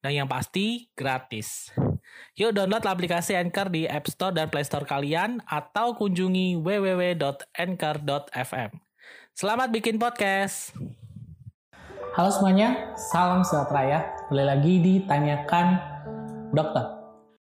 Dan yang pasti, gratis. Yuk download aplikasi Anchor di App Store dan Play Store kalian atau kunjungi www.anchor.fm. Selamat bikin podcast! Halo semuanya, salam sejahtera ya. Kembali lagi ditanyakan dokter.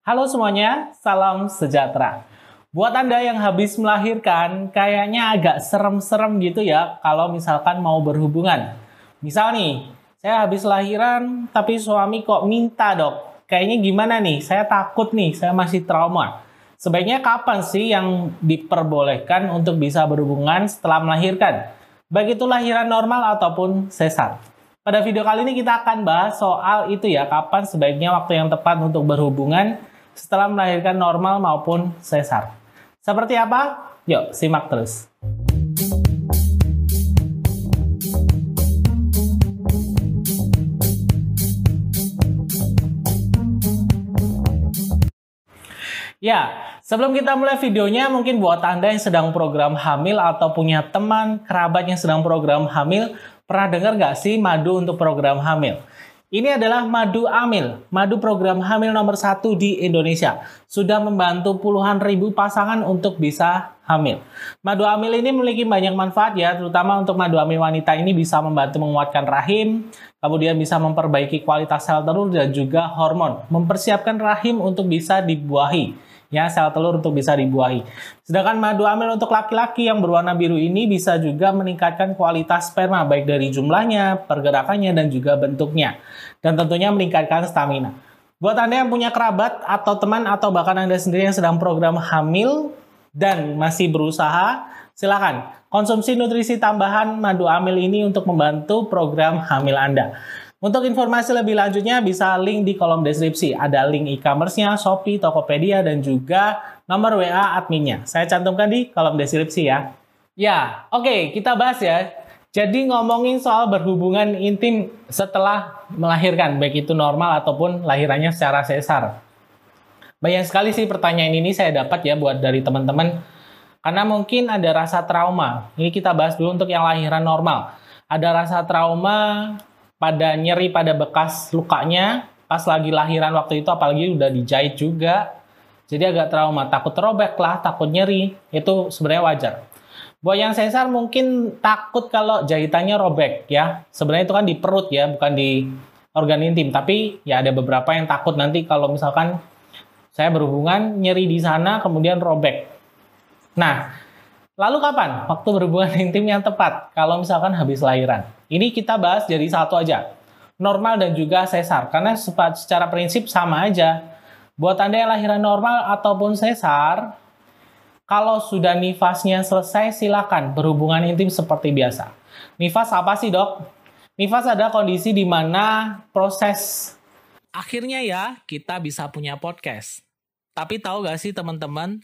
Halo semuanya, salam sejahtera. Buat Anda yang habis melahirkan, kayaknya agak serem-serem gitu ya kalau misalkan mau berhubungan. Misal nih, saya habis lahiran tapi suami kok minta dok. Kayaknya gimana nih, saya takut nih, saya masih trauma. Sebaiknya kapan sih yang diperbolehkan untuk bisa berhubungan setelah melahirkan? Baik itu lahiran normal ataupun sesar. Pada video kali ini kita akan bahas soal itu ya, kapan sebaiknya waktu yang tepat untuk berhubungan setelah melahirkan normal maupun sesar. Seperti apa? Yuk, simak terus. Ya, sebelum kita mulai videonya, mungkin buat Anda yang sedang program hamil atau punya teman, kerabat yang sedang program hamil, pernah dengar nggak sih madu untuk program hamil? Ini adalah madu amil, madu program hamil nomor satu di Indonesia. Sudah membantu puluhan ribu pasangan untuk bisa hamil. Madu amil ini memiliki banyak manfaat ya, terutama untuk madu amil wanita ini bisa membantu menguatkan rahim, kemudian bisa memperbaiki kualitas sel telur dan juga hormon, mempersiapkan rahim untuk bisa dibuahi ya sel telur untuk bisa dibuahi. Sedangkan madu amil untuk laki-laki yang berwarna biru ini bisa juga meningkatkan kualitas sperma baik dari jumlahnya, pergerakannya dan juga bentuknya dan tentunya meningkatkan stamina. Buat Anda yang punya kerabat atau teman atau bahkan Anda sendiri yang sedang program hamil dan masih berusaha, silakan konsumsi nutrisi tambahan madu amil ini untuk membantu program hamil Anda. Untuk informasi lebih lanjutnya bisa link di kolom deskripsi. Ada link e-commerce-nya, Shopee, Tokopedia, dan juga nomor WA adminnya. Saya cantumkan di kolom deskripsi ya. Ya, oke okay, kita bahas ya. Jadi ngomongin soal berhubungan intim setelah melahirkan, baik itu normal ataupun lahirannya secara sesar. Banyak sekali sih pertanyaan ini saya dapat ya buat dari teman-teman. Karena mungkin ada rasa trauma. Ini kita bahas dulu untuk yang lahiran normal. Ada rasa trauma pada nyeri pada bekas lukanya pas lagi lahiran waktu itu apalagi udah dijahit juga. Jadi agak trauma. Takut robek lah takut nyeri. Itu sebenarnya wajar. Buat yang sesar mungkin takut kalau jahitannya robek ya. Sebenarnya itu kan di perut ya bukan di organ intim. Tapi ya ada beberapa yang takut nanti kalau misalkan saya berhubungan nyeri di sana kemudian robek. Nah Lalu kapan waktu berhubungan intim yang tepat kalau misalkan habis lahiran? Ini kita bahas jadi satu aja. Normal dan juga sesar. Karena secara prinsip sama aja. Buat Anda yang lahiran normal ataupun sesar, kalau sudah nifasnya selesai, silakan berhubungan intim seperti biasa. Nifas apa sih dok? Nifas adalah kondisi di mana proses Akhirnya ya, kita bisa punya podcast. Tapi tahu gak sih teman-teman,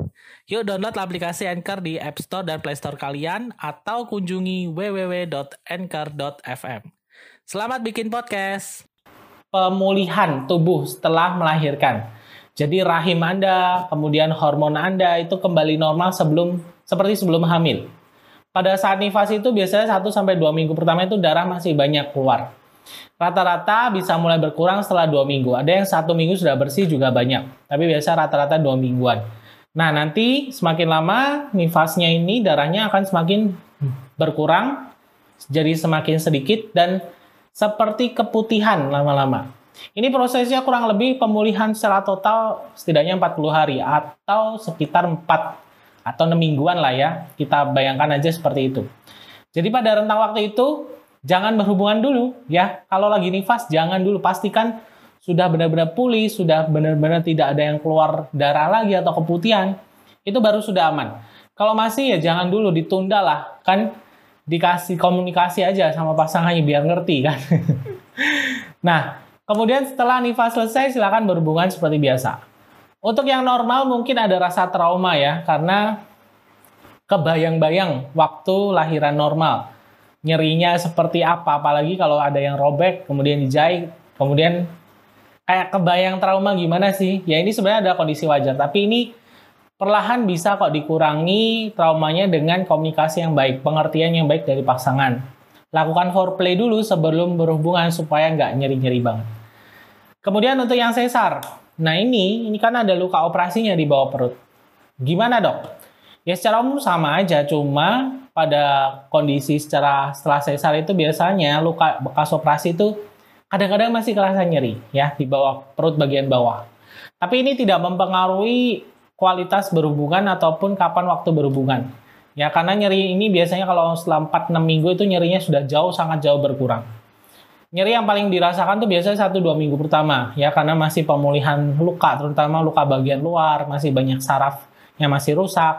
Yuk download aplikasi Anchor di App Store dan Play Store kalian atau kunjungi www.anchor.fm. Selamat bikin podcast. Pemulihan tubuh setelah melahirkan. Jadi rahim Anda, kemudian hormon Anda itu kembali normal sebelum seperti sebelum hamil. Pada saat nifas itu biasanya 1 sampai 2 minggu pertama itu darah masih banyak keluar. Rata-rata bisa mulai berkurang setelah 2 minggu. Ada yang satu minggu sudah bersih juga banyak. Tapi biasa rata-rata 2 mingguan. Nah, nanti semakin lama nifasnya ini darahnya akan semakin berkurang, jadi semakin sedikit dan seperti keputihan lama-lama. Ini prosesnya kurang lebih pemulihan secara total setidaknya 40 hari atau sekitar 4 atau 6 mingguan lah ya. Kita bayangkan aja seperti itu. Jadi pada rentang waktu itu jangan berhubungan dulu ya. Kalau lagi nifas jangan dulu pastikan sudah benar-benar pulih, sudah benar-benar tidak ada yang keluar darah lagi atau keputihan. Itu baru sudah aman. Kalau masih ya jangan dulu ditunda lah. Kan dikasih komunikasi aja sama pasangannya biar ngerti kan. nah, Kemudian setelah nifas selesai silakan berhubungan seperti biasa. Untuk yang normal mungkin ada rasa trauma ya karena kebayang-bayang waktu lahiran normal. Nyerinya seperti apa apalagi kalau ada yang robek kemudian dijahit, kemudian kayak kebayang trauma gimana sih? Ya ini sebenarnya ada kondisi wajar, tapi ini perlahan bisa kok dikurangi traumanya dengan komunikasi yang baik, pengertian yang baik dari pasangan. Lakukan foreplay dulu sebelum berhubungan supaya nggak nyeri-nyeri banget. Kemudian untuk yang sesar, nah ini ini kan ada luka operasinya di bawah perut. Gimana dok? Ya secara umum sama aja, cuma pada kondisi secara setelah sesar itu biasanya luka bekas operasi itu kadang-kadang masih kerasa nyeri ya di bawah perut bagian bawah. Tapi ini tidak mempengaruhi kualitas berhubungan ataupun kapan waktu berhubungan. Ya karena nyeri ini biasanya kalau setelah 4-6 minggu itu nyerinya sudah jauh sangat jauh berkurang. Nyeri yang paling dirasakan tuh biasanya 1-2 minggu pertama ya karena masih pemulihan luka terutama luka bagian luar masih banyak saraf yang masih rusak.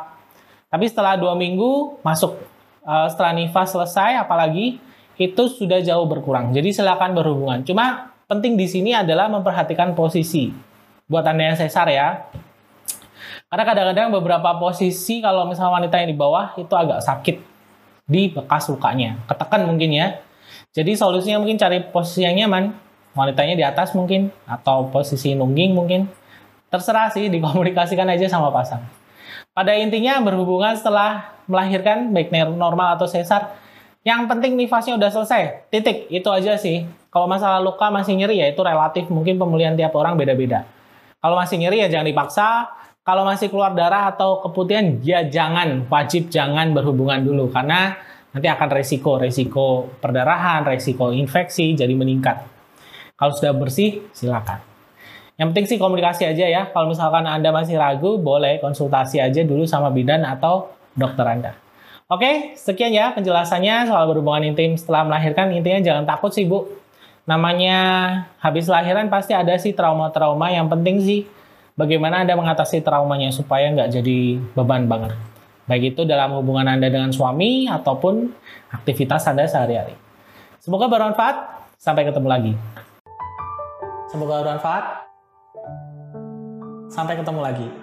Tapi setelah 2 minggu masuk uh, setelah nifas selesai apalagi itu sudah jauh berkurang. Jadi silakan berhubungan. Cuma penting di sini adalah memperhatikan posisi. Buat Anda yang sesar ya. Karena kadang-kadang beberapa posisi kalau misalnya wanita yang di bawah itu agak sakit di bekas lukanya. Ketekan mungkin ya jadi solusinya mungkin cari posisi yang nyaman. Wanitanya di atas mungkin, atau posisi nungging mungkin. Terserah sih, dikomunikasikan aja sama pasang. Pada intinya berhubungan setelah melahirkan, baik normal atau sesar, yang penting nifasnya udah selesai. Titik, itu aja sih. Kalau masalah luka masih nyeri ya itu relatif, mungkin pemulihan tiap orang beda-beda. Kalau masih nyeri ya jangan dipaksa. Kalau masih keluar darah atau keputihan, ya jangan, wajib jangan berhubungan dulu. Karena nanti akan resiko resiko perdarahan, resiko infeksi jadi meningkat. Kalau sudah bersih, silakan. Yang penting sih komunikasi aja ya. Kalau misalkan Anda masih ragu, boleh konsultasi aja dulu sama bidan atau dokter Anda. Oke, sekian ya penjelasannya soal berhubungan intim setelah melahirkan. Intinya jangan takut sih Bu. Namanya habis lahiran pasti ada sih trauma-trauma. Yang penting sih bagaimana Anda mengatasi traumanya supaya nggak jadi beban banget baik itu dalam hubungan Anda dengan suami ataupun aktivitas Anda sehari-hari. Semoga bermanfaat. Sampai ketemu lagi. Semoga bermanfaat. Sampai ketemu lagi.